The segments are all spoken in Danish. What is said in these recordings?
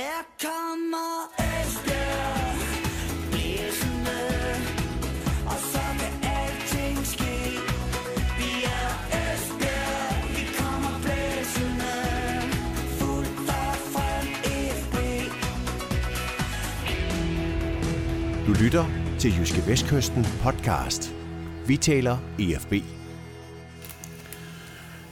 Her kommer Esbjerg blæsende, og så kan alting ske. Vi er Esbjerg, vi kommer blæsende, fuldt og frem FB. Du lytter til Jyske Vestkysten podcast. Vi taler EFB.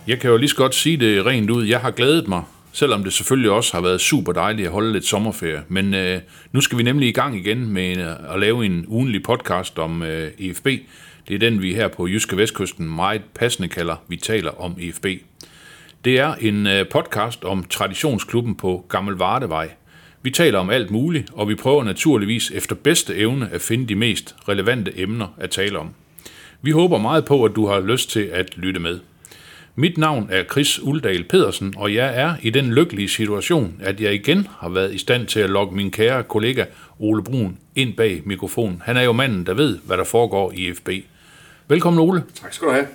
Jeg kan jo lige så godt sige det rent ud. Jeg har glædet mig, selvom det selvfølgelig også har været super dejligt at holde lidt sommerferie. Men øh, nu skal vi nemlig i gang igen med øh, at lave en ugenlig podcast om øh, EFB. Det er den, vi her på Jyske Vestkysten meget passende kalder Vi taler om EFB. Det er en øh, podcast om traditionsklubben på Gammel Vardevej. Vi taler om alt muligt, og vi prøver naturligvis efter bedste evne at finde de mest relevante emner at tale om. Vi håber meget på, at du har lyst til at lytte med. Mit navn er Chris Uldal Pedersen, og jeg er i den lykkelige situation, at jeg igen har været i stand til at lokke min kære kollega Ole Brun ind bag mikrofonen. Han er jo manden, der ved, hvad der foregår i FB. Velkommen Ole. Tak skal du have.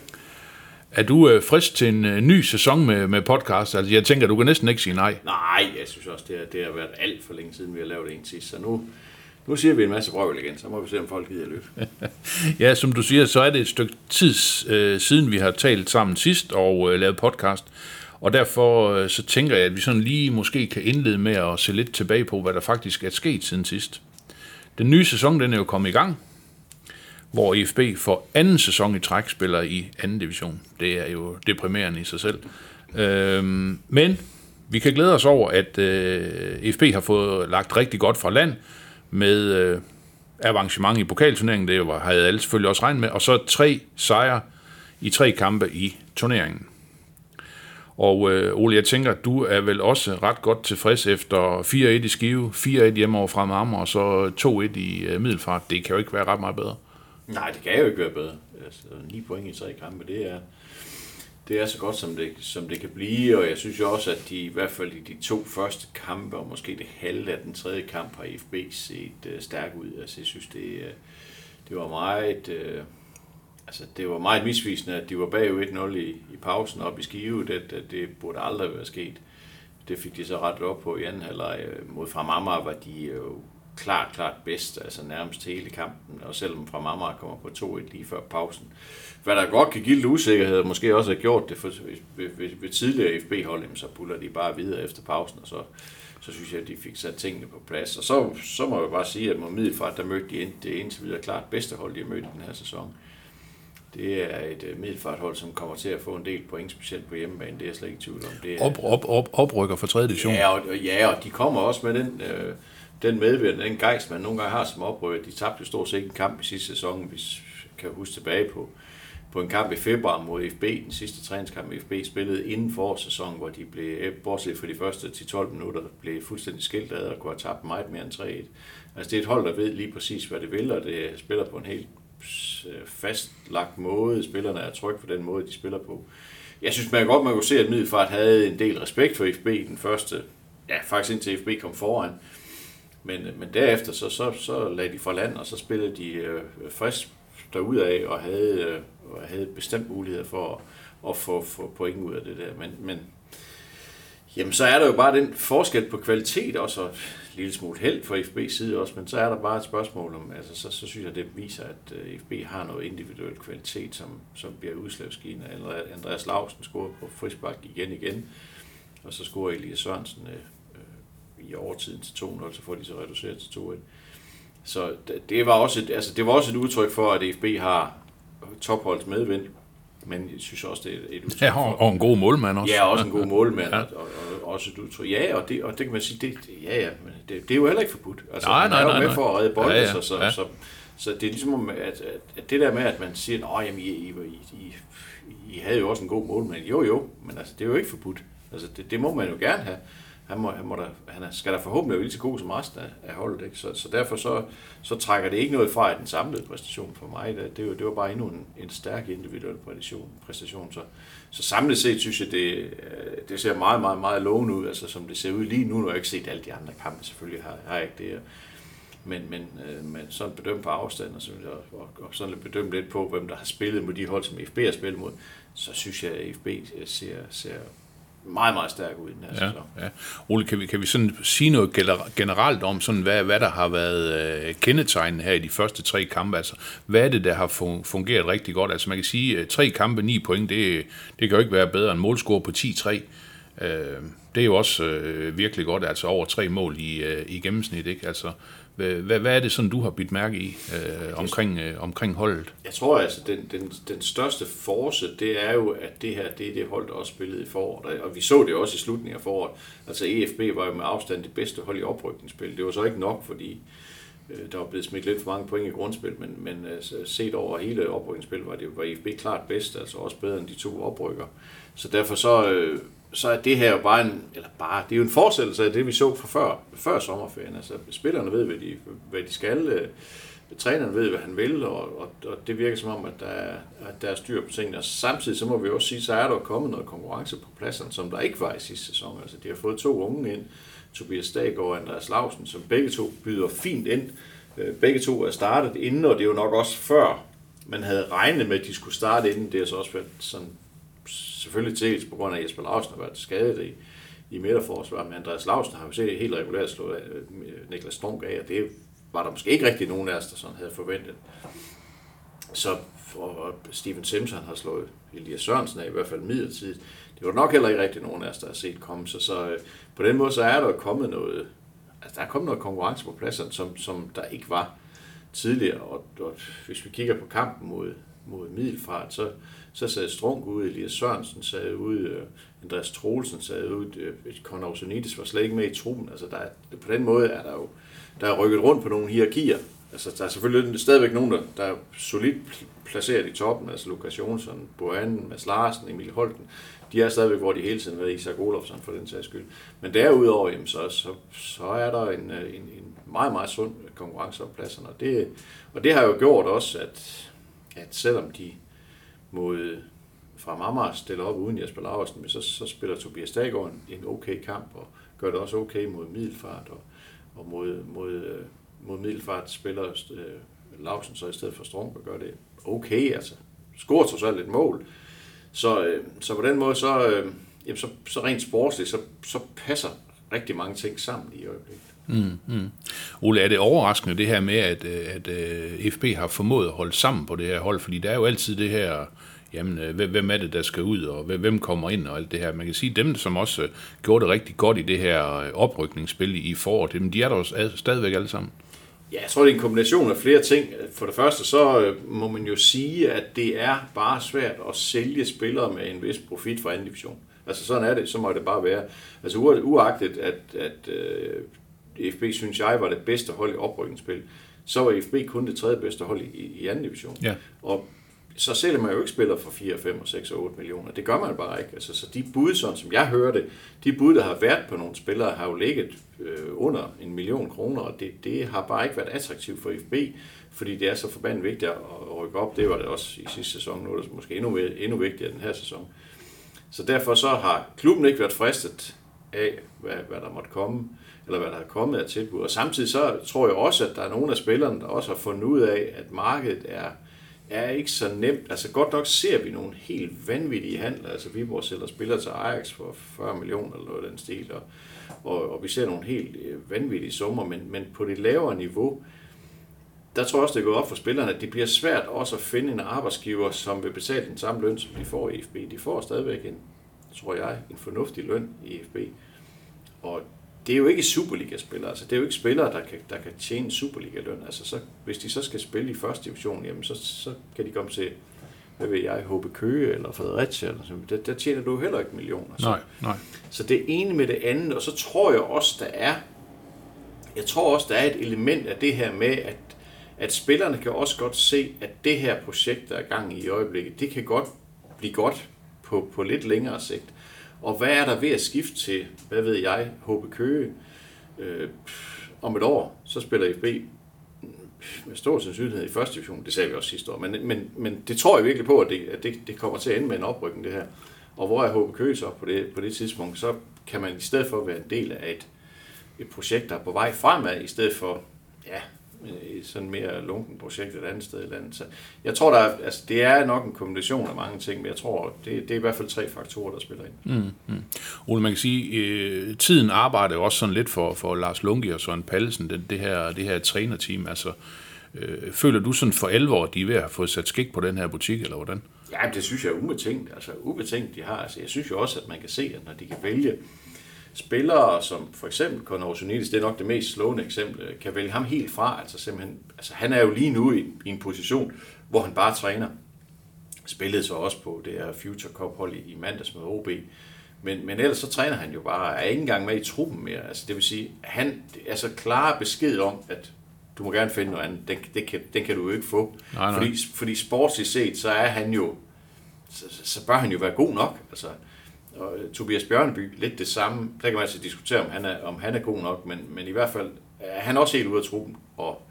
Er du øh, frisk til en øh, ny sæson med, med podcast? Altså, jeg tænker, du kan næsten ikke sige nej. Nej, jeg synes også, det har, det har været alt for længe siden, vi har lavet en sidst. Så nu, nu siger vi en masse brøvl igen, så må vi se, om folk gider lytte. Ja, som du siger, så er det et stykke tid øh, siden, vi har talt sammen sidst og øh, lavet podcast. Og derfor øh, så tænker jeg, at vi sådan lige måske kan indlede med at se lidt tilbage på, hvad der faktisk er sket siden sidst. Den nye sæson, den er jo kommet i gang, hvor IFB for anden sæson i træk spiller i anden division. Det er jo deprimerende i sig selv. Øhm, men vi kan glæde os over, at øh, IFB har fået lagt rigtig godt fra land med øh, avancement i pokalturneringen, det var, havde alle selvfølgelig også regnet med, og så tre sejre i tre kampe i turneringen. Og øh, Ole, jeg tænker, du er vel også ret godt tilfreds efter 4-1 i Skive, 4-1 hjemme over frem Amager, og så 2-1 i øh, Middelfart. Det kan jo ikke være ret meget bedre. Nej, det kan jo ikke være bedre. Altså, 9 point i tre kampe, det er, det er så godt, som det, som det kan blive. Og jeg synes jo også, at de i hvert fald i de to første kampe, og måske det halve af den tredje kamp, har IFB set uh, stærk ud. Altså, jeg synes, det, uh, det var meget... Uh, altså, det var meget misvisende, at de var bag 1-0 i, i pausen op i Skive. Det, det, det burde aldrig være sket. Det fik de så rettet op på i anden halvleg. Mod fra Amager var de jo klart, klart bedst, altså nærmest hele kampen, og selvom fra Amager kommer på 2-1 lige før pausen. Hvad der godt kan give lidt usikkerhed, og måske også har gjort det for, ved, ved, ved tidligere FB-hold, så puller de bare videre efter pausen, og så, så synes jeg, at de fik sat tingene på plads. Og så, så må jeg bare sige, at mod Middelfart, der mødte de det indtil videre klart bedste hold, de har mødt den her sæson. Det er et uh, Middelfart-hold, som kommer til at få en del point, specielt på hjemmebane, det er jeg slet ikke i tvivl om. Det er, Op, op, op, oprykker for tredje division. Ja, og, ja, og de kommer også med den, øh, den medvirkning, den gejst, man nogle gange har som oprykker. De tabte jo stort set ikke en kamp i sidste sæson, hvis vi kan huske tilbage på, på en kamp i februar mod FB, den sidste træningskamp FB spillede inden for sæsonen, hvor de blev, eh, bortset fra de første 10-12 minutter, blev fuldstændig skilt ad og kunne have tabt meget mere end 3-1. Altså det er et hold, der ved lige præcis, hvad det vil, og det spiller på en helt eh, fastlagt måde. Spillerne er trygge på den måde, de spiller på. Jeg synes man godt, man kunne se, at Middelfart havde en del respekt for FB den første, ja faktisk indtil FB kom foran. Men, men derefter så, så, så lagde de fra land, og så spillede de øh, frisk derudad og havde, øh, og havde bestemt muligheder for at, at få, få point ud af det der. Men, men jamen, så er der jo bare den forskel på kvalitet også, og en lille smule held fra FB's side også, men så er der bare et spørgsmål om, altså så, så synes jeg, det viser, at øh, FB har noget individuel kvalitet, som, som bliver udslagsgivende. Andreas Lausen scorer på frispark igen igen, og så scorer Elias Sørensen øh, øh i overtiden til 2-0, så får de så reduceret til 2-1. Så det, var også et, altså det var også et udtryk for, at FB har topholds medvind, men jeg synes også, det er et udtryk Ja, og, og en god målmand også. Ja, også en god målmand, Ja. og, og, også et udtryk. Ja, og det, og det kan man sige, det, ja, ja, men det, det er jo heller ikke forbudt. Altså, Nej, man nej, er jo nej, med nej. for at redde bolden, Ja, ja. Så, så, ja. så, så, det er ligesom, om, at, at, det der med, at man siger, at I, I, I, I havde jo også en god målmand. Jo, jo, men altså, det er jo ikke forbudt. Altså, det, det må man jo gerne have. Han, må, han, må da, han skal da forhåbentlig være lige så god som resten af, af holdet. Ikke? Så, så derfor så, så trækker det ikke noget fra i den samlede præstation for mig. Det, det, var, det var bare endnu en, en stærk individuel præstation. præstation. Så, så samlet set synes jeg, det, øh, det ser meget, meget, meget lovende ud, altså som det ser ud lige nu. Nu har jeg ikke set alle de andre kampe, selvfølgelig har, har jeg ikke det. Men, men, øh, men sådan bedømt på afstand, så, og, og, og sådan lidt bedømt lidt på, hvem der har spillet mod de hold, som FB har spillet mod, så synes jeg, at FB øh, ser, ser meget, meget stærk ud i den her Ja, sæson. ja. Ole, kan vi, kan vi sådan sige noget gener- generelt om, sådan, hvad, hvad der har været øh, kendetegnende her i de første tre kampe? Altså, hvad er det, der har fun- fungeret rigtig godt? Altså, man kan sige, øh, tre kampe, ni point, det, det kan jo ikke være bedre end målscore på 10-3. Øh, det er jo også øh, virkelig godt, altså over tre mål i, øh, i gennemsnit, ikke? Altså, hvad, hvad, er det sådan, du har bidt mærke i øh, omkring, øh, omkring holdet? Jeg tror altså, den, den, den største force, det er jo, at det her, det er det hold, der også spillede i foråret. Og vi så det også i slutningen af foråret. Altså EFB var jo med afstand det bedste hold i oprykningsspil. Det var så ikke nok, fordi øh, der var blevet smidt lidt for mange point i grundspil, men, men altså, set over hele oprykningsspil var, det, var EFB klart bedst, altså også bedre end de to oprykker. Så derfor så, øh, så er det her jo bare en, eller bare, det er jo en fortsættelse af det, vi så fra før, før sommerferien. Altså, spillerne ved, hvad de, hvad de skal, øh, træneren ved, hvad han vil, og, og, og det virker som om, at der, er, at der er styr på tingene. Og samtidig så må vi også sige, så er der kommet noget konkurrence på pladsen, som der ikke var i sidste sæson. Altså, de har fået to unge ind, Tobias Staggaard og Andreas Lausen, som begge to byder fint ind. Øh, Begge to er startet inden, og det er jo nok også før, man havde regnet med, at de skulle starte inden. Det har så også været sådan, selvfølgelig til på grund af, at Jesper Lausen har været skadet i, i midterforsvaret, men Andreas Lausen har jo set helt regulært slået af, øh, Niklas Strunk af, og det var der måske ikke rigtig nogen af os, der sådan havde forventet. Så og Steven Simpson har slået Elias Sørensen af, i hvert fald midlertidigt. Det var nok heller ikke rigtig nogen af os, der har set komme. Så, så øh, på den måde så er der kommet noget, altså der er kommet noget konkurrence på pladsen, som, som der ikke var tidligere. Og, og hvis vi kigger på kampen mod, mod Middelfart, så, så sad Strunk ude, Elias Sørensen sad ude, øh, Andreas Troelsen sad ude, øh, Conor Osonides var slet ikke med i truppen. Altså der, er- på den måde er der jo der er rykket rundt på nogle hierarkier. Altså, der er selvfølgelig stadigvæk nogen, der, der er solidt placeret i toppen, altså Lukas Jonsson, Boan, Mads Larsen, Emil Holten. De er stadigvæk, hvor de hele tiden har været Isak Olofsson for den sags skyld. Men derudover, jamen, så, så, så er der en, øh, en, en meget, meget sund konkurrence om pladserne. Og det, og det har jo gjort også, at, at selvom de mod fra Amager stiller op uden Jesper Larsen, men så, så spiller Tobias Daggaard en, en okay kamp, og gør det også okay mod Middelfart, og, og mod, mod, øh, mod Middelfart spiller øh, Lausen så i stedet for Strunk og gør det okay, altså scorer trods alt et mål. Så, øh, så på den måde, så, øh, jamen, så, så rent sportsligt, så, så passer rigtig mange ting sammen i øjeblikket. Mm, mm. Ole, er det overraskende det her med, at, øh, at, øh, at FB har formået at holde sammen på det her hold? Fordi der er jo altid det her, jamen, øh, hvem- er det, der skal ud, og hvem- kommer ind og alt det her. Man kan sige, dem, som også øh, gjorde det rigtig godt i det her øh, oprykningsspil i foråret, dem, de er der stadigvæk alle sammen. Ja, jeg tror, det er en kombination af flere ting. For det første, så må man jo sige, at det er bare svært at sælge spillere med en vis profit fra anden division. Altså sådan er det, så må det bare være. Altså ua- uagtet, at, at uh, FB, synes jeg, var det bedste hold i oprykningsspil, så var FB kun det tredje bedste hold i, i anden division. Ja. Og så sælger man jo ikke spillere for 4, 5, 6 og 8 millioner. Det gør man bare ikke. Altså, så de bud, sådan som jeg hører det, de bud, der har været på nogle spillere, har jo ligget øh, under en million kroner, og det, det har bare ikke været attraktivt for FB, fordi det er så forbandet vigtigt at, at rykke op. Det var det også i sidste sæson, nu er det måske endnu, endnu vigtigere den her sæson. Så derfor så har klubben ikke været fristet af, hvad, hvad der måtte komme, eller hvad der er kommet af tilbud. Og samtidig så tror jeg også, at der er nogle af spillerne, der også har fundet ud af, at markedet er, er ikke så nemt. Altså godt nok ser vi nogle helt vanvittige handler. Altså Viborg sælger spillere til Ajax for 40 millioner eller noget af den stil, og, og, og vi ser nogle helt øh, vanvittige summer, men, men på det lavere niveau, der tror jeg også, det er gået op for spillerne, at det bliver svært også at finde en arbejdsgiver, som vil betale den samme løn, som de får i FB. De får stadigvæk en, tror jeg, en fornuftig løn i FB. Og det er jo ikke Superliga-spillere, altså det er jo ikke spillere, der kan, der kan tjene Superliga-løn. Altså så, hvis de så skal spille i første division, jamen så, så kan de komme til, hvad ved jeg, HB Køge eller Fredericia, eller sådan. Der, der tjener du heller ikke millioner. Så, Nej, nej. så det ene med det andet, og så tror jeg også, der er, jeg tror også, der er et element af det her med, at, at spillerne kan også godt se, at det her projekt, der er gang i i øjeblikket, det kan godt blive godt på, på lidt længere sigt. Og hvad er der ved at skifte til, hvad ved jeg, HB Køge øh, om et år, så spiller FB med stor sandsynlighed i første division. Det sagde vi også sidste år. Men, men, men det tror jeg virkelig på, at, det, at det, det kommer til at ende med en oprykning, det her. Og hvor er HB Køge så på det, på det tidspunkt, så kan man i stedet for være en del af et, et projekt, der er på vej fremad, i stedet for, ja, et sådan mere lunken projekt et andet sted i landet. Så jeg tror, der er, altså, det er nok en kombination af mange ting, men jeg tror, det, det er i hvert fald tre faktorer, der spiller ind. Mm, mm. Ole, man kan sige, øh, tiden arbejder jo også sådan lidt for, for Lars Lungi og Søren Pallesen, det, det, her, det her trænerteam. Altså, øh, føler du sådan for alvor, at de er ved at have fået sat skik på den her butik, eller hvordan? Ja, det synes jeg er ubetinget. Altså ubetinget, de har. Altså, jeg synes jo også, at man kan se, at når de kan vælge spillere, som for eksempel Conor Sunitis, det er nok det mest slående eksempel, kan vælge ham helt fra. Altså, simpelthen, altså han er jo lige nu i, i en position, hvor han bare træner. Spillede så også på det her Future Cup hold i, i mandags med OB. Men, men ellers så træner han jo bare, er ikke engang med i truppen mere. Altså, det vil sige, han altså klar besked om, at du må gerne finde noget andet. Den, det kan, den kan du jo ikke få. Nej, nej. Fordi, fordi sportsligt set, så er han jo, så, så bør han jo være god nok. Altså, og øh, Tobias Bjørneby, lidt det samme. Der kan man altså diskutere, om han er, om han er god nok, men, men i hvert fald er han også helt ude af truppen. Og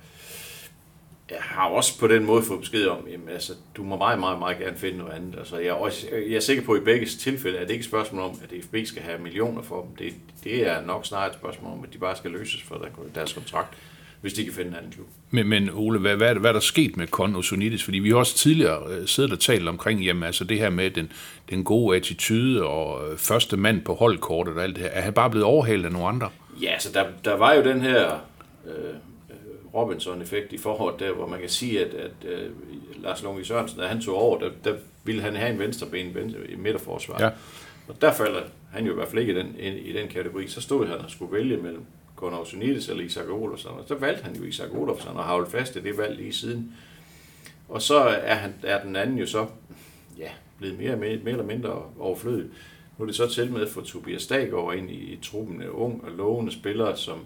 jeg har også på den måde fået besked om, jamen, altså, du må meget, meget, meget gerne finde noget andet. Altså, jeg, er også, øh, jeg er sikker på, at i begge tilfælde er det ikke et spørgsmål om, at FB skal have millioner for dem. Det, det er nok snarere et spørgsmål om, at de bare skal løses for deres kontrakt, hvis de kan finde en anden klub. Men, men Ole, hvad, hvad, er, hvad er der sket med Conor Sunitis? Fordi vi har også tidligere øh, siddet og talt omkring, jamen altså det her med den, den gode attitude og øh, første mand på holdkortet og alt det her. Er han bare blevet overhalet af nogle andre? Ja, så der, der var jo den her øh, Robinson-effekt i forhold der, hvor man kan sige, at, at øh, Lars Lunge Sørensen, da han tog over, der, der ville han have en venstreben i midterforsvar. Ja. Og der falder han jo i hvert fald ikke i den, i, i den kategori. Så stod han og skulle vælge mellem Gunnar Sunitis eller Isak Olofsson, og så valgte han jo Isak Olofsson og har holdt fast i det valg lige siden. Og så er, han, er den anden jo så ja, blevet mere, mere, mere eller mindre overflødig. Nu er det så til med at få Tobias Daggaard ind i, i truppen af ung og lovende spillere, som,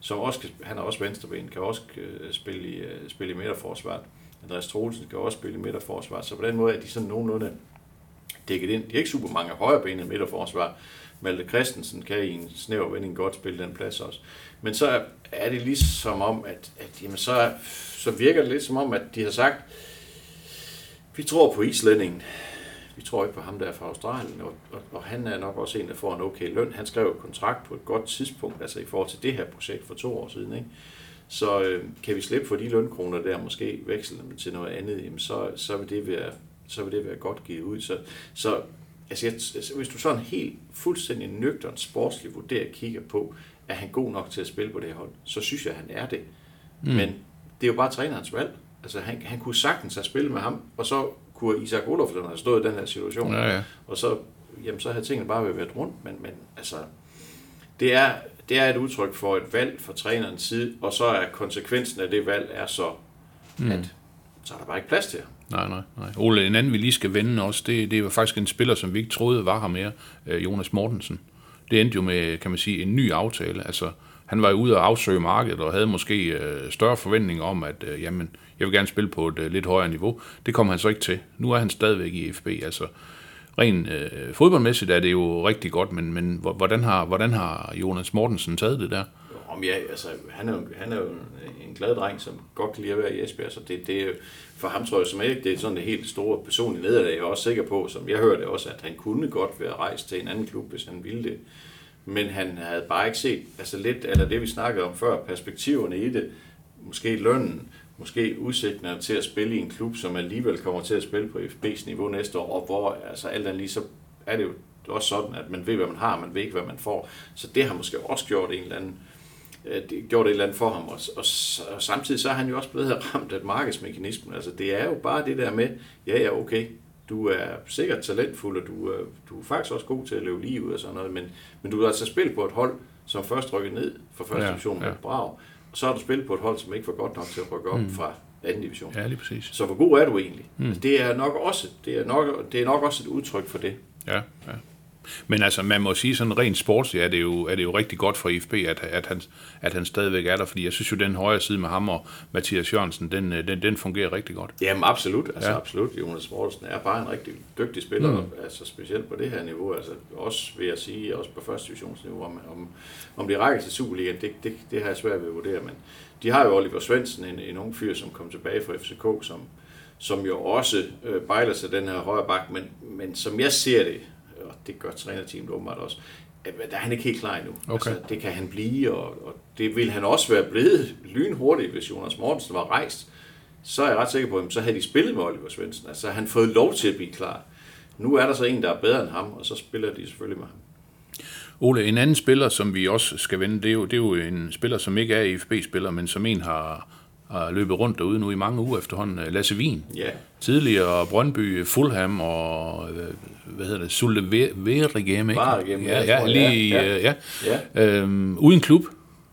som også kan, han er også venstreben, kan også øh, spille, i, øh, spille i midterforsvaret. Andreas Troelsen kan også spille i midterforsvaret. Så på den måde er de sådan nogenlunde dækket ind. De er ikke super mange højrebenede midterforsvar. Malte Christensen kan i en snæver vending godt spille den plads også. Men så er det ligesom om, at, at jamen så, så virker det lidt som om, at de har sagt, vi tror på islændingen. Vi tror ikke på ham, der er fra Australien, og, og, og han er nok også en, der får en okay løn. Han skrev et kontrakt på et godt tidspunkt, altså i forhold til det her projekt for to år siden. Ikke? Så øh, kan vi slippe for de lønkroner der, måske veksle dem til noget andet, jamen så, så, vil det være, så vil det være godt givet ud. Så, så altså, jeg, altså, hvis du sådan helt fuldstændig nøgteren sportslig vurderer kigger på, er han god nok til at spille på det her hold, så synes jeg, at han er det. Mm. Men det er jo bare trænerens valg. Altså, han, han kunne sagtens have spillet med ham, og så kunne Isak Olofsson have stået i den her situation. Ja, ja. Og så, jamen, så havde tingene bare været rundt. Men, men altså, det er, det er et udtryk for et valg fra trænerens side, og så er konsekvensen af det valg er så, mm. at så er der bare ikke plads til. Nej, nej, nej. Ole, en anden vi lige skal vende også, det, det var faktisk en spiller, som vi ikke troede var her mere, øh, Jonas Mortensen. Det endte jo med, kan man sige, en ny aftale. Altså, han var jo ude og afsøge markedet og havde måske øh, større forventninger om, at øh, jamen, jeg vil gerne spille på et øh, lidt højere niveau. Det kom han så ikke til. Nu er han stadigvæk i FB. Altså, rent øh, fodboldmæssigt er det jo rigtig godt, men, men hvordan, har, hvordan har Jonas Mortensen taget det der? Om ja, altså, han er, jo, han er jo en glad dreng, som godt kan lide at være i Esbjerg, så det, det for ham tror jeg som ikke, det er sådan det helt store personlige nederlag. Jeg er også sikker på, som jeg hørte også, at han kunne godt være rejst til en anden klub, hvis han ville det. Men han havde bare ikke set, altså lidt, eller det vi snakkede om før, perspektiverne i det, måske lønnen, måske udsigterne til at spille i en klub, som alligevel kommer til at spille på FB's niveau næste år, og hvor altså alt andet lige, så er det jo også sådan, at man ved, hvad man har, man ved ikke, hvad man får. Så det har måske også gjort en eller anden øh, gjort et eller andet for ham, og, og, og samtidig så er han jo også blevet ramt af markedsmekanismen. Altså det er jo bare det der med, ja ja okay, du er sikkert talentfuld, og du, er, du er faktisk også god til at lige ud og sådan noget, men, men du har altså spillet på et hold, som først rykker ned fra første ja, division med ja. Brav, og så har du spillet på et hold, som ikke var godt nok til at rykke op mm. fra anden division. Ja, lige præcis. Så hvor god er du egentlig? Mm. Altså, det er nok også det er nok, det er nok også et udtryk for det. Ja, ja. Men altså, man må sige sådan rent sportsligt, er det jo, er det jo rigtig godt for IFB, at, at, han, at han stadigvæk er der, fordi jeg synes jo, den højre side med ham og Mathias Jørgensen, den, øh, den, den fungerer rigtig godt. Jamen absolut, altså ja. absolut. Jonas Mortensen er bare en rigtig dygtig spiller, mm. altså specielt på det her niveau, altså også vil jeg sige, også på første divisionsniveau, om, om, om det rækker til Superligaen, det, det, det har jeg svært ved at vurdere, men de har jo Oliver Svendsen, en, en ung fyr, som kom tilbage fra FCK, som, som jo også øh, bejler sig den her højre bak, men, men som jeg ser det, og det gør trænerteamet åbenbart også, at der er han ikke helt klar endnu. Okay. Altså, det kan han blive, og, og det vil han også være blevet lynhurtigt, hvis Jonas Mortensen var rejst. Så er jeg ret sikker på, at så havde de spillet med Oliver Svendsen. Altså, han fået lov til at blive klar. Nu er der så en, der er bedre end ham, og så spiller de selvfølgelig med ham. Ole, en anden spiller, som vi også skal vende, det er jo, det er jo en spiller, som ikke er IFB-spiller, men som en har, har løbet rundt derude nu i mange uger efterhånden, Lasse Wien. Ja, Tidligere Brøndby, Fulham og, øh, hvad hedder det, Sulte Verigem, ikke? Ja, ja, ja, lige, ja. ja. ja. ja, Øhm, uden klub.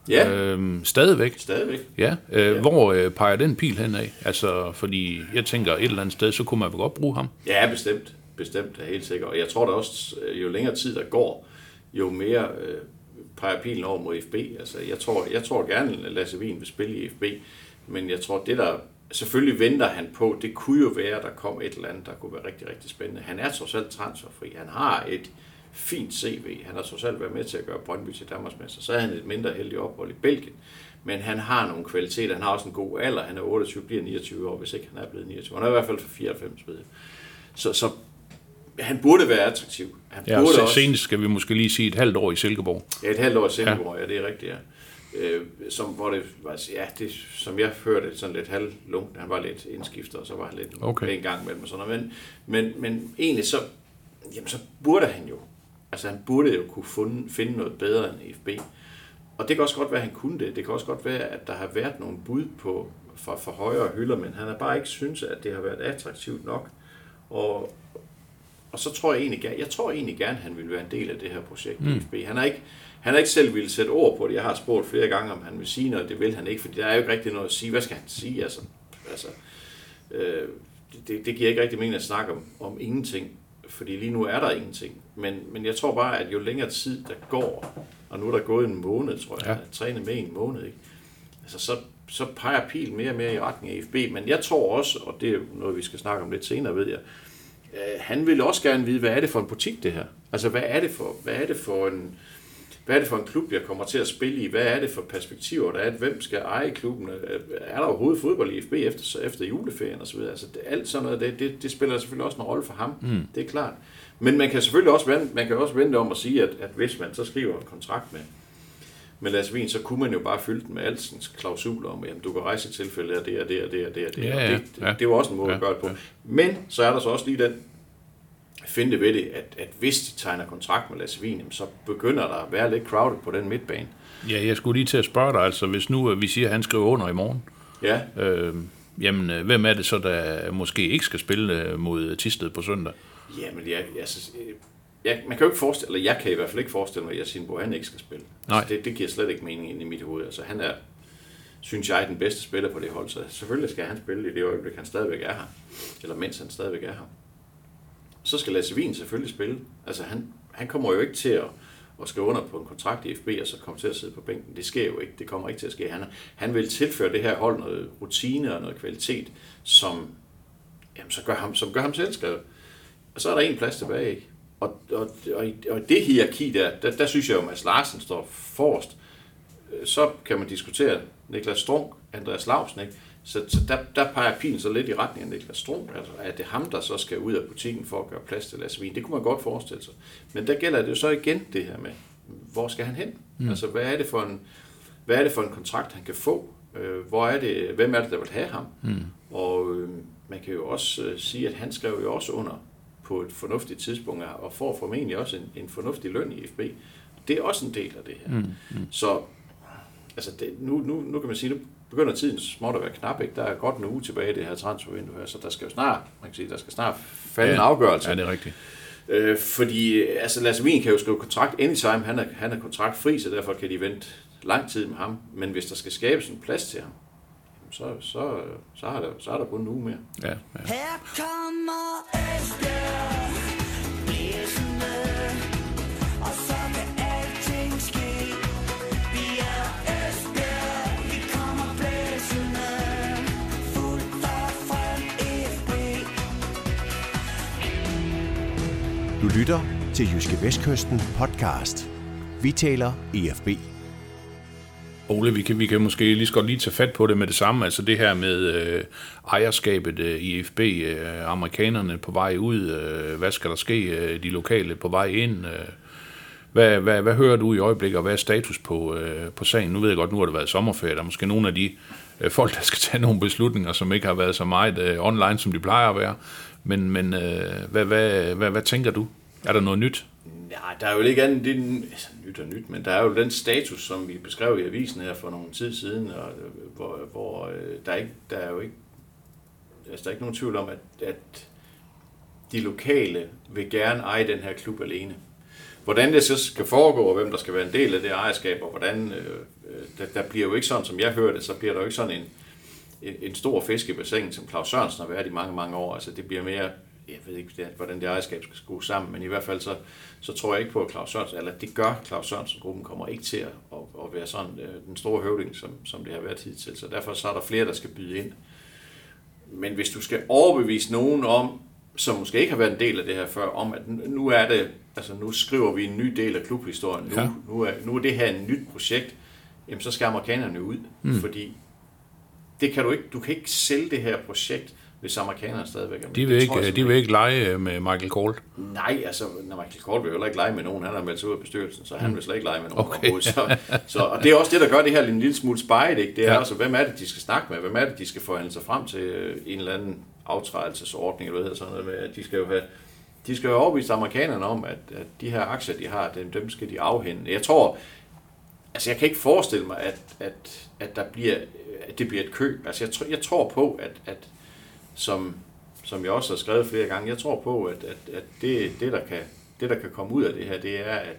ja, Øhm, stadigvæk. stadigvæk. Ja, øh, hvor øh, peger den pil hen af? Altså, fordi jeg tænker, et eller andet sted, så kunne man vel godt bruge ham. Ja, bestemt. Bestemt, er helt sikkert. Og jeg tror da også, øh, jo længere tid der går, jo mere øh, peger pilen over mod FB. Altså, jeg tror, jeg tror gerne, at Lasse Wien vil spille i FB, men jeg tror, det der selvfølgelig venter han på, det kunne jo være, at der kom et eller andet, der kunne være rigtig, rigtig spændende. Han er trods alt transferfri. Han har et fint CV. Han har trods alt været med til at gøre Brøndby til Danmarksmester. Så er han et mindre heldig ophold i Belgien. Men han har nogle kvaliteter. Han har også en god alder. Han er 28, bliver 29 år, hvis ikke han er blevet 29. Han er i hvert fald for 94 ved jeg. Så, så han burde være attraktiv. Han Ja, burde senest skal vi måske lige sige et halvt år i Silkeborg. Ja, et halvt år i Silkeborg, ja. ja, det er rigtigt, ja. Øh, som, hvor det, var- ja, det, som jeg hørte, sådan lidt halvlungt. Han var lidt indskiftet, og så var han lidt Okay. en gang mellem og sådan noget. Men, men, men egentlig så, jamen, så burde han jo, altså han burde jo kunne finde, finde noget bedre end FB. Og det kan også godt være, at han kunne det. Det kan også godt være, at der har været nogle bud på fra, fra højere hylder, men han har bare ikke synes, at det har været attraktivt nok. Og, og så tror jeg egentlig, gerne- jeg tror egentlig gerne, at han vil være en del af det her projekt mm. i FB. Han har ikke, han har ikke selv ville sætte ord på det. Jeg har spurgt flere gange, om han vil sige noget. Det vil han ikke, for der er jo ikke rigtig noget at sige. Hvad skal han sige? Altså, altså, øh, det, det giver ikke rigtig mening at snakke om, om ingenting, fordi lige nu er der ingenting. Men, men jeg tror bare, at jo længere tid der går, og nu er der gået en måned, tror jeg, Ja. har trænet med en måned, ikke? Altså, så, så peger pil mere og mere i retning af FB. Men jeg tror også, og det er noget, vi skal snakke om lidt senere, ved jeg, øh, han vil også gerne vide, hvad er det for en butik, det her? Altså, hvad er det for, hvad er det for en, hvad er det for en klub, jeg kommer til at spille i? Hvad er det for perspektiver, der er? Hvem skal eje klubben? Er der overhovedet fodbold i FB efter, efter juleferien osv.? Altså, det, alt sådan noget, det, det, det spiller selvfølgelig også en rolle for ham. Mm. Det er klart. Men man kan selvfølgelig også vende, man kan også vente om at sige, at, at hvis man så skriver en kontrakt med, med Lasse Wien, så kunne man jo bare fylde den med alskens klausuler om, at du kan rejse i tilfælde af det og det og det og det og det. Ja, Og ja, det, det, ja. det var også en måde Ja, at gøre det på. ja. Men så er der så også lige den finde ved det, at, at hvis de tegner kontrakt med Lasse Wien, jamen, så begynder der at være lidt crowded på den midtbane. Ja, jeg skulle lige til at spørge dig, altså hvis nu øh, vi siger, at han skriver under i morgen, Ja, øh, jamen øh, hvem er det så, der måske ikke skal spille øh, mod Tisted på søndag? ja men jeg, altså, jeg, man kan jo ikke forestille, eller jeg kan i hvert fald ikke forestille mig, at Yasin han ikke skal spille. Nej. Altså, det, det giver slet ikke mening ind i mit hoved. Altså, han er, synes jeg, den bedste spiller på det hold, så selvfølgelig skal han spille i det øjeblik, han stadigvæk er her. Eller mens han stadigvæk er her. Så skal Lasse Wien selvfølgelig spille. Altså, han, han kommer jo ikke til at, at skrive under på en kontrakt i FB, og så komme til at sidde på bænken. Det sker jo ikke. Det kommer ikke til at ske. Han, han vil tilføre det her hold noget rutine og noget kvalitet, som, jamen, så gør ham, som gør ham selvskrevet. Og så er der en plads tilbage. Og, og, og, i, og i det hierarki der, der, der synes jeg jo, at Mads Larsen står forrest. Så kan man diskutere Niklas Strunk, Andreas Lausen, ikke? Så, så der, der peger pilen så lidt i retning af Niklas Strunk. Altså, er det ham, der så skal ud af butikken for at gøre plads til Lasse Wien? Det kunne man godt forestille sig. Men der gælder det jo så igen det her med, hvor skal han hen? Mm. Altså, hvad er det for en, hvad er det for en kontrakt, han kan få? Øh, hvor er det, hvem er det, der vil have ham? Mm. Og øh, man kan jo også øh, sige, at han skrev jo også under på et fornuftigt tidspunkt, og får formentlig også en, en fornuftig løn i FB. Det er også en del af det her. Mm. Mm. Så altså det, nu, nu, nu kan man sige, nu begynder tiden småt at være knap. Ikke? Der er godt en uge tilbage i det her transfervindue her, så der skal jo snart, man kan sige, der skal snart falde ja. en afgørelse. Ja, det er rigtigt. Øh, fordi altså Lasse Wien kan jo skrive kontrakt anytime, han er, han er kontraktfri, så derfor kan de vente lang tid med ham. Men hvis der skal skabes en plads til ham, så, så, så, har der, så er der kun en uge mere. Ja, ja. Her kommer Esbjerg lytter til Jyske Vestkysten podcast. Vi taler EFB. Ole, vi kan, vi kan måske lige så godt lige tage fat på det med det samme, altså det her med øh, ejerskabet øh, i FB, øh, amerikanerne på vej ud, øh, hvad skal der ske, øh, de lokale på vej ind, øh, Hvad, hvad, hvad hører du i øjeblikket, og hvad er status på, øh, på sagen? Nu ved jeg godt, nu har det været sommerferie, der er måske nogle af de øh, folk, der skal tage nogle beslutninger, som ikke har været så meget øh, online, som de plejer at være. Men, men øh, hvad, hvad, hvad, hvad tænker du? Er der noget nyt? Ja, der er jo ikke andet, det er altså, nyt og nyt, men der er jo den status, som vi beskrev i avisen her for nogle tid siden, og, øh, hvor, hvor øh, der, er ikke, der er jo ikke, altså, der er ikke nogen tvivl om, at, at de lokale vil gerne eje den her klub alene. Hvordan det så skal foregå, og hvem der skal være en del af det ejerskab, og hvordan, øh, øh der, der bliver jo ikke sådan, som jeg hører det, så bliver der jo ikke sådan en, en, en stor fisk i bassinet, som Claus Sørensen har været i mange, mange år. Altså det bliver mere, jeg ved ikke, hvordan det ejerskab skal skrues sammen, men i hvert fald så, så tror jeg ikke på, at Claus Sørensen, eller det gør Claus Sørensen-gruppen, kommer ikke til at, at, være sådan øh, den store høvding, som, som det har været hidtil. Så derfor så er der flere, der skal byde ind. Men hvis du skal overbevise nogen om, som måske ikke har været en del af det her før, om at nu er det, altså nu skriver vi en ny del af klubhistorien, nu, ja. nu, er, nu er det her et nyt projekt, jamen så skal amerikanerne ud, mm. fordi det kan du ikke, du kan ikke sælge det her projekt, hvis amerikanerne stadigvæk er med. De vil, tror jeg ikke, de vil ikke lege øh, med Michael Colt. Nej, altså, når Michael Kort vil jo heller ikke lege med nogen. Han har meldt sig ud af bestyrelsen, så han vil slet ikke lege med nogen Okay. Så, så, og det er også det, der gør det her en lille smule spejt, ikke? Det er Ja. altså, hvem er det, de skal snakke med? Hvem er det, de skal forhandle sig frem til øh, en eller anden aftrædelsesordning, eller hvad hedder sådan noget med, at de skal jo have de skal jo overbevise amerikanerne om, at, at de her aktier, de har, dem, dem skal de afhænde. Jeg tror, altså jeg kan ikke forestille mig, at, at, at der bliver, at det bliver et køb. Altså jeg, tror- jeg tror på, at, at som, som jeg også har skrevet flere gange, jeg tror på, at, at, at det, det, der kan, det, der kan komme ud af det her, det er, at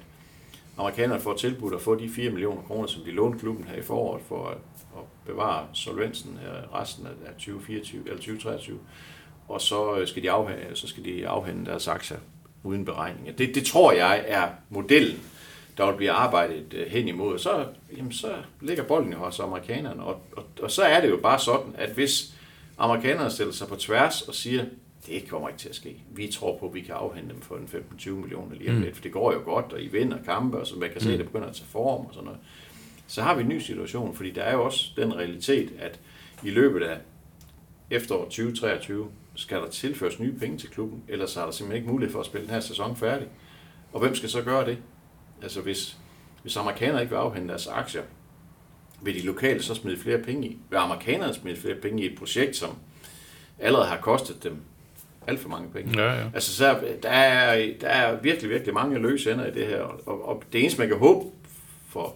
amerikanerne får tilbudt at få de 4 millioner kroner, som de lånte klubben her i foråret, for at, at bevare solvensen her resten af 2024 eller 2023. Og så øh, skal de afhænde, øh, så skal de afhænde deres aktier uden beregning. Det, det tror jeg er modellen, der vil blive arbejdet øh, hen imod. Og så, jamen, så ligger bolden jo hos amerikanerne. Og, og, og så er det jo bare sådan, at hvis amerikanerne stiller sig på tværs og siger, det kommer ikke til at ske. Vi tror på, at vi kan afhente dem for en 15-20 millioner lige om lidt, for det går jo godt, og I vinder kampe, og så man kan se, at det begynder at tage form og sådan noget. Så har vi en ny situation, fordi der er jo også den realitet, at i løbet af efteråret 2023 skal der tilføres nye penge til klubben, ellers er der simpelthen ikke mulighed for at spille den her sæson færdig. Og hvem skal så gøre det? Altså hvis, hvis amerikanere ikke vil afhente deres aktier, vil de lokale så smide flere penge i? Vil amerikanerne smide flere penge i et projekt, som allerede har kostet dem alt for mange penge? Ja, ja. Altså, så der er, der er virkelig, virkelig mange løse ender i det her, og, og det eneste, man kan håbe for,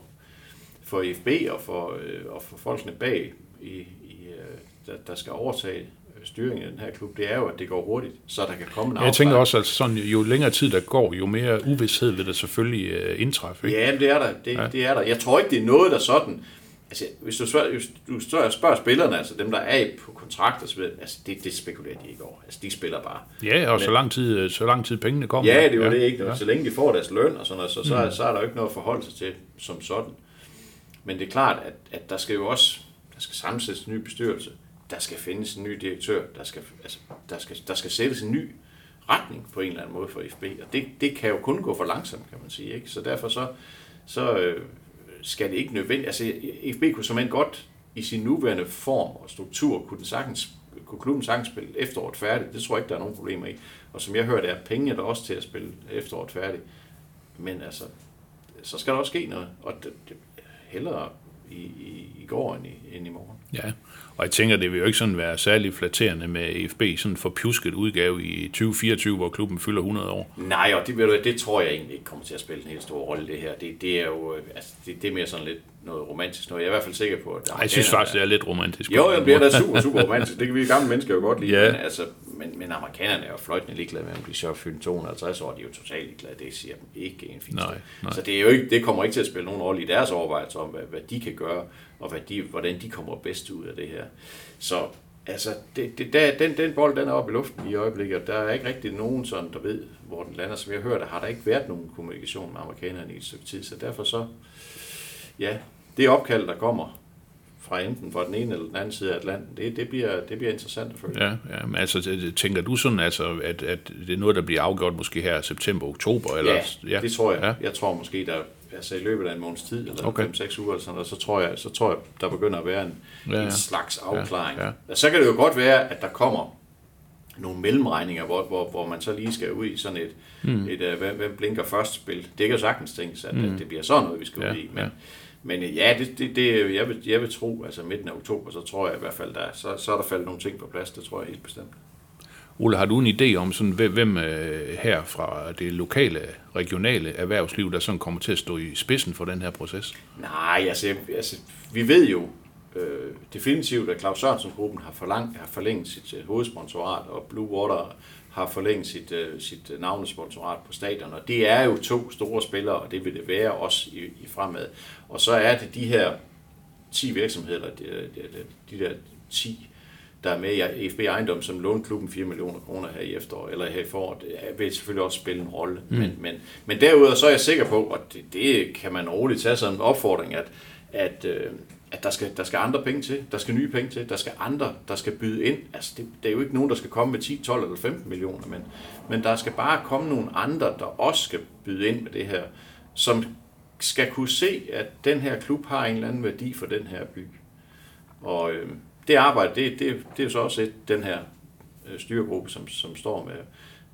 for IFB og for, øh, og for folkene bag, i, i, øh, der, der skal overtage styringen af den her klub, det er jo, at det går hurtigt, så der kan komme en Jeg tænker også, at sådan, jo længere tid der går, jo mere uvidshed vil der selvfølgelig øh, indtræffe. Ikke? Ja, det er der. Det, Ja. ja. det er der. Jeg tror ikke, det er noget, der sådan... Altså, hvis du spørger, hvis du spørger, spørger spillerne, altså dem, der er på kontrakt og så videre, altså det, det spekulerer de ikke over. Altså, de spiller bare. Ja, og så Men- lang tid, øh, så lang tid pengene kommer. Ja, det var ja. det ikke. Ja. Ja. Så længe de får deres løn og sådan noget, så, så, mm. så er der jo ikke noget at forholde sig til som sådan. Men det er klart, at, at der skal jo også der skal sammensættes en ny bestyrelse. Der skal findes en ny direktør. Der skal, altså, der skal, der skal sættes en ny retning på en eller anden måde for FB. Og det, det kan jo kun gå for langsomt, kan man sige. Ikke? Så derfor så, så øh, skal det ikke nødvendigt... Altså, FB kunne som godt i sin nuværende form og struktur, kunne, den sagtens, kunne klubben sagtens spille efteråret færdigt. Det tror jeg ikke, der er nogen problemer i. Og som jeg hører, er penge der også til at spille efteråret færdigt. Men altså, så skal der også ske noget. Og det, det, hellere i, i, i går end i, end i morgen. Ja, og jeg tænker, det vil jo ikke sådan være særlig flatterende med EFB, sådan for pjusket udgave i 2024, hvor klubben fylder 100 år. Nej, og det, ved du, det tror jeg egentlig ikke kommer til at spille en helt stor rolle, det her. Det, det er jo øh, altså, det, det er mere sådan lidt noget romantisk noget. Jeg er i hvert fald sikker på, at... Ej, jeg synes faktisk, det er lidt romantisk. Jo, jamen, det er da super, super romantisk. Det kan vi gamle mennesker jo godt lide. Ja. Men, altså, men, men amerikanerne er jo fløjtende ligeglade med, om de så er fyldt 250 år. De er jo totalt ligeglade. Det siger dem ikke en fin Nej, nej. Så det, er jo ikke, det kommer ikke til at spille nogen rolle i deres overvejelser om, hvad, hvad de kan gøre, og hvad de, hvordan de kommer bedst ud af det her. Så altså, det, det, der, den, den bold, den er oppe i luften i øjeblikket, og der er ikke rigtig nogen, sådan, der ved, hvor den lander. Som jeg hørte, har der ikke været nogen kommunikation med amerikanerne i et stykke tid, så derfor så, ja, det opkald, der kommer fra enten fra den ene eller den anden side af Atlanten, det, det, bliver, det bliver interessant at følge. Ja, ja men altså, tænker du sådan, altså, at, at det er noget, der bliver afgjort måske her september, oktober? Eller, ja, det tror jeg. Ja. Ja. Jeg tror måske, der altså i løbet af en måneds tid, eller Okay. okay. 5-6 uger, eller sådan noget, så tror, jeg, så tror jeg, der begynder at være en, Ja, ja, ja. en slags afklaring. Ja, Ja, ja. ja. Så kan det jo godt være, at der kommer nogle mellemregninger, hvor, hvor, hvor man så lige skal ud i sådan et, mm. et uh, hvem, hvem blinker først spil. Det kan jo sagtens tænkes, at mm. det bliver sådan noget, vi skal Ja, ud i. Men, ja. Men øh, ja, det, det, det, jeg, vil, jeg vil tro, altså midten af oktober, så tror jeg i hvert fald, der, så, så er der faldet nogle ting på plads, det tror jeg helt bestemt. Ole, har du en idé om, sådan, hvem, øh, her fra det lokale, regionale erhvervsliv, der sådan kommer til at stå i spidsen for den her proces? Nej, altså, jeg- altså vi ved jo øh, definitivt, at Claus Sørensen-gruppen har, forlang, har forlænget sit øh, hovedsponsorat, og Blue Water har forlænget sit, øh, sit øh, navnesponsorat på stadion, og det er jo to store spillere, og det vil det være også i, i fremad. Og så er det de her 10 virksomheder, eller de, de, de, de der 10 der er med i FB Ejendom, som lånte klubben 4 millioner kroner her i efteråret, eller her i foråret, det vil selvfølgelig også spille en rolle. Mm. Men, men, men derudover så er jeg sikker på, og det, det kan man roligt tage som en opfordring, at, at, øh, at der, skal, der skal andre penge til, der skal nye penge til, der skal andre, der skal byde ind. Altså det, det er jo ikke nogen, der skal komme med 10, 12 eller 15 millioner, men, men der skal bare komme nogle andre, der også skal byde ind med det her, som skal kunne se, at den her klub har en eller anden værdi for den her by. Og øh, det arbejde, det, det, det er så også et, den her øh, styregruppe, som, som står med,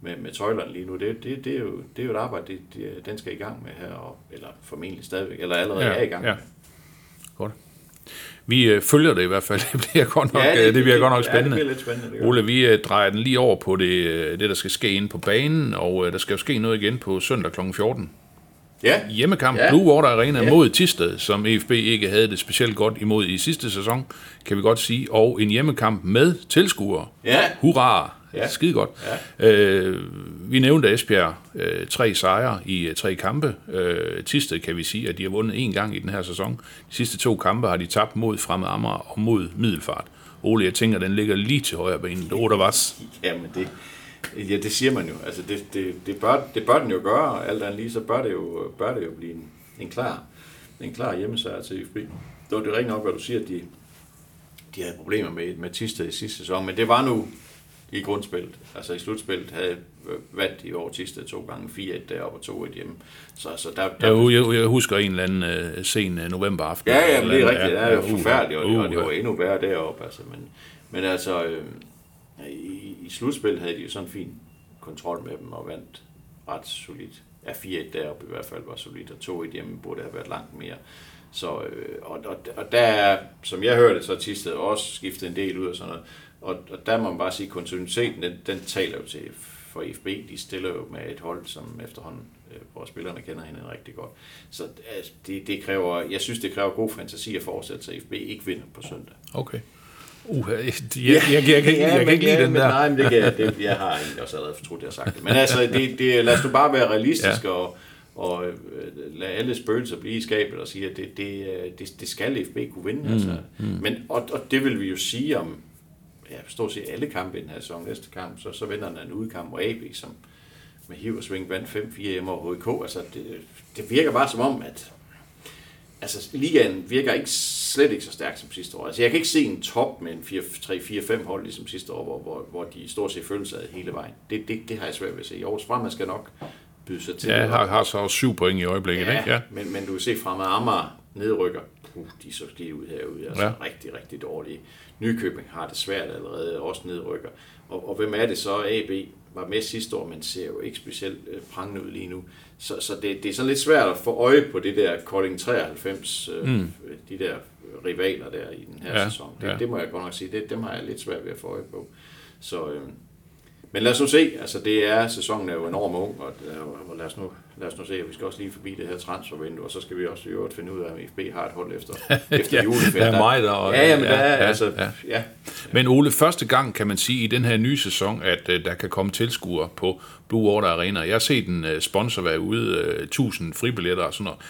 med, med tøjlerne lige nu. Det, det, det, er jo, det er jo et arbejde, det, det, den skal i gang med her, og, eller formentlig stadigvæk, eller allerede ja, er i gang Ja. med. Godt. Vi øh, følger det i hvert fald. Det bliver godt nok, Ja, det, det bliver godt nok Ja, det spændende. lidt spændende. Det. Ole, vi øh, drejer den lige over på det, øh, det, der skal ske inde på banen, og øh, der skal jo ske noget igen på søndag kl. 14. Ja, Hjemmekamp Ja. Blue Water Arena ja. mod Tisted, som EFB ikke havde det specielt godt imod i sidste sæson, kan vi godt sige. Og en hjemmekamp med tilskuere. Ja. Hurra! Ja. Skide godt. Ja. Øh, vi nævnte Esbjerg øh, tre sejre i øh, tre kampe. Øh, Tisted kan vi sige, at de har vundet en gang i den her sæson. De sidste to kampe har de tabt mod Fremad Amager og mod Middelfart. Ole, jeg tænker, den ligger lige til højre benet. Det der var. Jamen det, ja, det siger man jo. Altså det, det, det, bør, det bør den jo gøre, alt andet lige, så bør det jo, bør det jo blive en, en klar, en klar hjemmesejr til IFB. Det var det rigtig nok, hvad du siger, at de, de havde problemer med, med Tisted i sidste sæson, men det var nu i grundspillet. Altså i slutspillet havde vandt de over Tisted to gange, 4-1 deroppe og 2-1 hjemme. Så, så der, der, Jeg, jeg, jeg husker en eller anden øh, sen øh, novemberaften. Ja, ja, men det er rigtigt. Det er jo uh, forfærdeligt, og, uh, og det var endnu værre deroppe. Altså, men, men altså, øh, i, i slutspil havde de jo sådan en fin kontrol med dem og vandt ret solidt. Ja, 4-1 deroppe i hvert fald var solidt, og 2-1 hjemme burde have været langt mere. Så, øh, og, og, og der er, som jeg hørte, så Tisted også skiftet en del ud og sådan noget. Og, og der må man bare sige, at kontinuiteten, den, den taler jo til for IFB. De stiller jo med et hold, som efterhånden, øh, hvor spillerne kender hinanden rigtig godt. Så altså, det, det kræver, jeg synes, det kræver god fantasi at fortsætte, så IFB ikke vinder på søndag. Okay. Uh, jeg, jeg, jeg, jeg, jeg, kan ikke- jeg kan ikke lide den der. Nej, men det kan jeg, det, jeg har egentlig også allerede fortrudt, at jeg har sagt det. Men altså, det, det, lad os nu bare være realistiske ja. og, og øh, lade alle spøgelser blive i skabet og sige, at det, det, øh, det, det skal FB kunne vinde. Mm, altså. mm. Men, og, og det vil vi jo sige om ja, stort set alle kampe i den her sæson. Næste kamp, så, så vender der en udkamp, hvor AB, som med hiv og sving vandt 5-4 hjemme over HK. Altså, det, det virker bare som om, at altså, ligaen virker ikke slet ikke så stærk som sidste år. Altså, jeg kan ikke se en top med en 3-4-5 hold ligesom sidste år, hvor, hvor, hvor de stort set føler sig hele vejen. Det, det, det har jeg svært ved at se. I Aarhus Fremad skal nok byde sig til. Ja, har, har så også syv point i øjeblikket, ja, ikke? Ja. Men, men du kan se Fremad Amager nedrykker. Puh, de så skidt ud herude. Altså, ja. Rigtig, rigtig dårlige. Nykøbing har det svært allerede, også nedrykker. Og, og hvem er det så? AB var med sidste år, men ser jo ikke specielt øh, prangende ud lige nu. Så, så det, det er sådan lidt svært at få øje på det der Kolding 93, øh, mm. de der rivaler der i den her Ja, sæson. Det, ja. det må jeg godt nok sige, det, dem har jeg lidt svært ved at få øje på. Så, øh, men lad os nu se, altså det er, sæsonen er jo enormt ung, og, øh, og lad, os nu, lad os nu se, vi skal også lige forbi det her transfervindue, og så skal vi også i øvrigt finde ud af, om FB har et hold efter, efter Ja, juleferien. der er mig der, og- Ja, ja, men ja, der er, ja, altså, ja. ja. Men Ole, første gang kan man sige i den her nye sæson, at uh, der kan komme tilskuere på Blue Water Arena. Jeg har set en uh, sponsor være ude, uh, 1000 fribilletter og sådan noget.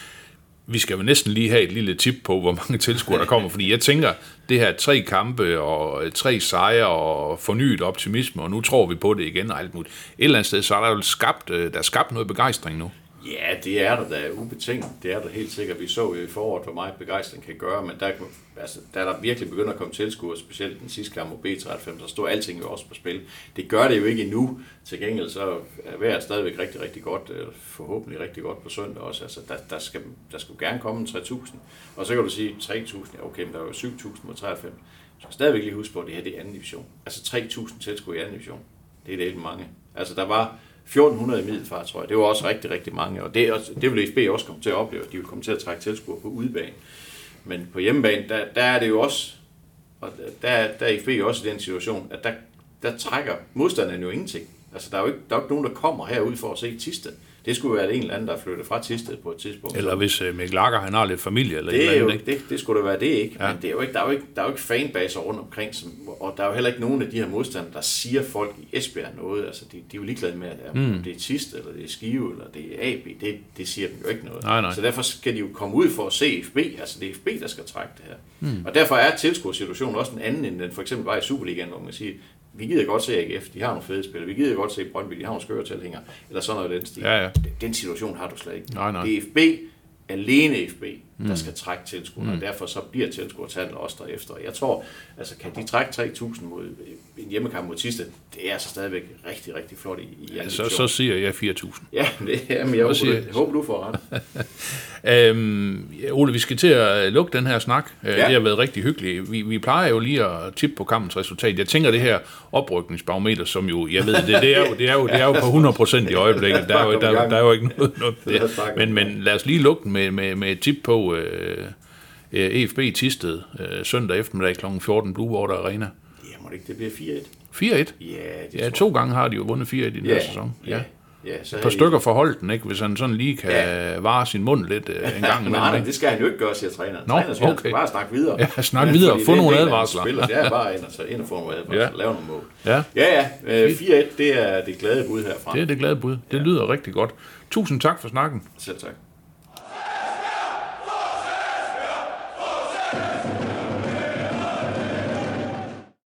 Vi skal jo næsten lige have et lille tip på, hvor mange tilskuere der kommer, fordi jeg tænker, det her tre kampe og øh, tre sejre og fornyet optimisme, og nu tror vi på det igen og alt muligt. Et eller andet sted, så er der jo skabt, øh, der er skabt noget begejstring nu. Ja, det er der da ubetinget. Det er der helt sikkert. Vi så jo i foråret, hvor meget begejstring kan gøre, men der, altså, der er der virkelig begynder at komme tilskuere, specielt den sidste kamp mod B93, der står alting jo også på spil. Det gør det jo ikke endnu. Til gengæld så er vejret stadigvæk rigtig, rigtig godt, øh, forhåbentlig rigtig godt på søndag også. Altså, der, der, skal, der skulle gerne komme 3.000, og så kan du sige 3.000, ja okay, men der er jo 7.000 mod 93. Så skal stadigvæk lige huske på, at det her det er anden division. Altså 3.000 tilskuere i anden division. Det er det helt mange. Altså, der var 1400 i Middelfart, tror jeg. Det var også rigtig, rigtig mange. Og det, også, det vil ESB også komme til at opleve. De vil komme til at trække tilskuere på udebane. Men på hjemmebane, der, der er det jo også, og der, der er ESB jo også i den situation, at der, der trækker modstanderen jo ingenting. Altså, der er jo ikke, der er jo ikke nogen, der kommer herud for at se Tisted. Det skulle være en eller anden, der er flyttet fra Tisted på et tidspunkt. Eller hvis øh, Mikkel Lager, han har lidt familie eller et Det, er jo, andet, ikke? det, det skulle da være det, ikke? Ja. Ja. Men det er jo ikke, der, er jo ikke, der er jo ikke fanbaser rundt omkring, som, og der er jo heller ikke nogen af de her modstandere, der siger folk i Esbjerg noget. Altså, de, de er jo ligeglade med, at mm. det er Tist, eller det er Skive, eller det er AB. Det, det siger dem jo ikke noget. Nej, nej. Så derfor skal de jo komme ud for at se FB. Altså, det er FB, der skal trække det her. Mm. Og derfor er tilskuersituationen også en anden, end den for eksempel var i Superligaen, hvor man siger, vi gider godt se AGF, de har nogle fede spillere. Vi gider godt se Brøndby, de har nogle skøre tilhængere. Eller sådan noget den stil. Ja, ja. Den situation har du slet ikke. Nej, nej. Det er FB, alene FB, der skal trække tilskuerne, mm. og derfor så bliver tilskuertallet også derefter. Jeg tror, altså kan de trække 3.000 mod en hjemmekamp mod Tiste, det er altså stadigvæk rigtig, rigtig flot i, i Ja, så, så siger jeg 4.000. Ja, det, jamen, jeg, håber, siger- du, jeg håber, du får ret. Øhm, Ole, vi skal til at øh, lukke den her snak. Ja. Ja. Det har været rigtig hyggeligt. Vi, vi plejer jo lige at tippe på kampens resultat. Jeg tænker det her oprykningsbarometer, som jo, jeg ved, det, det, er, jo, det, er, jo, det er jo på 100% i øjeblikket. Der er jo, der, der er jo ikke noget, noget der. Men, men lad os lige lukke den med, med, med et tip på øh, øh, EFB Tisted øh, søndag eftermiddag kl. 14 Blue Water Arena. Ja, må det ikke, det bliver 4-1. 4-1. Ja, det Ja, to gange har de jo vundet 4-1 i den her jeg. sæson. Ja, ja. så Et par stykker for Holten, ikke? hvis han sådan lige kan ja. vare sin mund lidt øh, en gang Nej, nej, det skal han jo ikke gøre, siger træneren. Nå, Træneren siger, okay. bare snakke videre. Ja, snak videre. fordi Få nogle advarsler. hans spil, og Det er bare ind og, ind og få nogle advarsler. Ja. Ja. Lave nogle mål. Ja. Ja, ja. øh, 4-1, det er det glade bud herfra. Det er det glade bud. Det lyder rigtig godt. Tusind tak for snakken. Selv tak.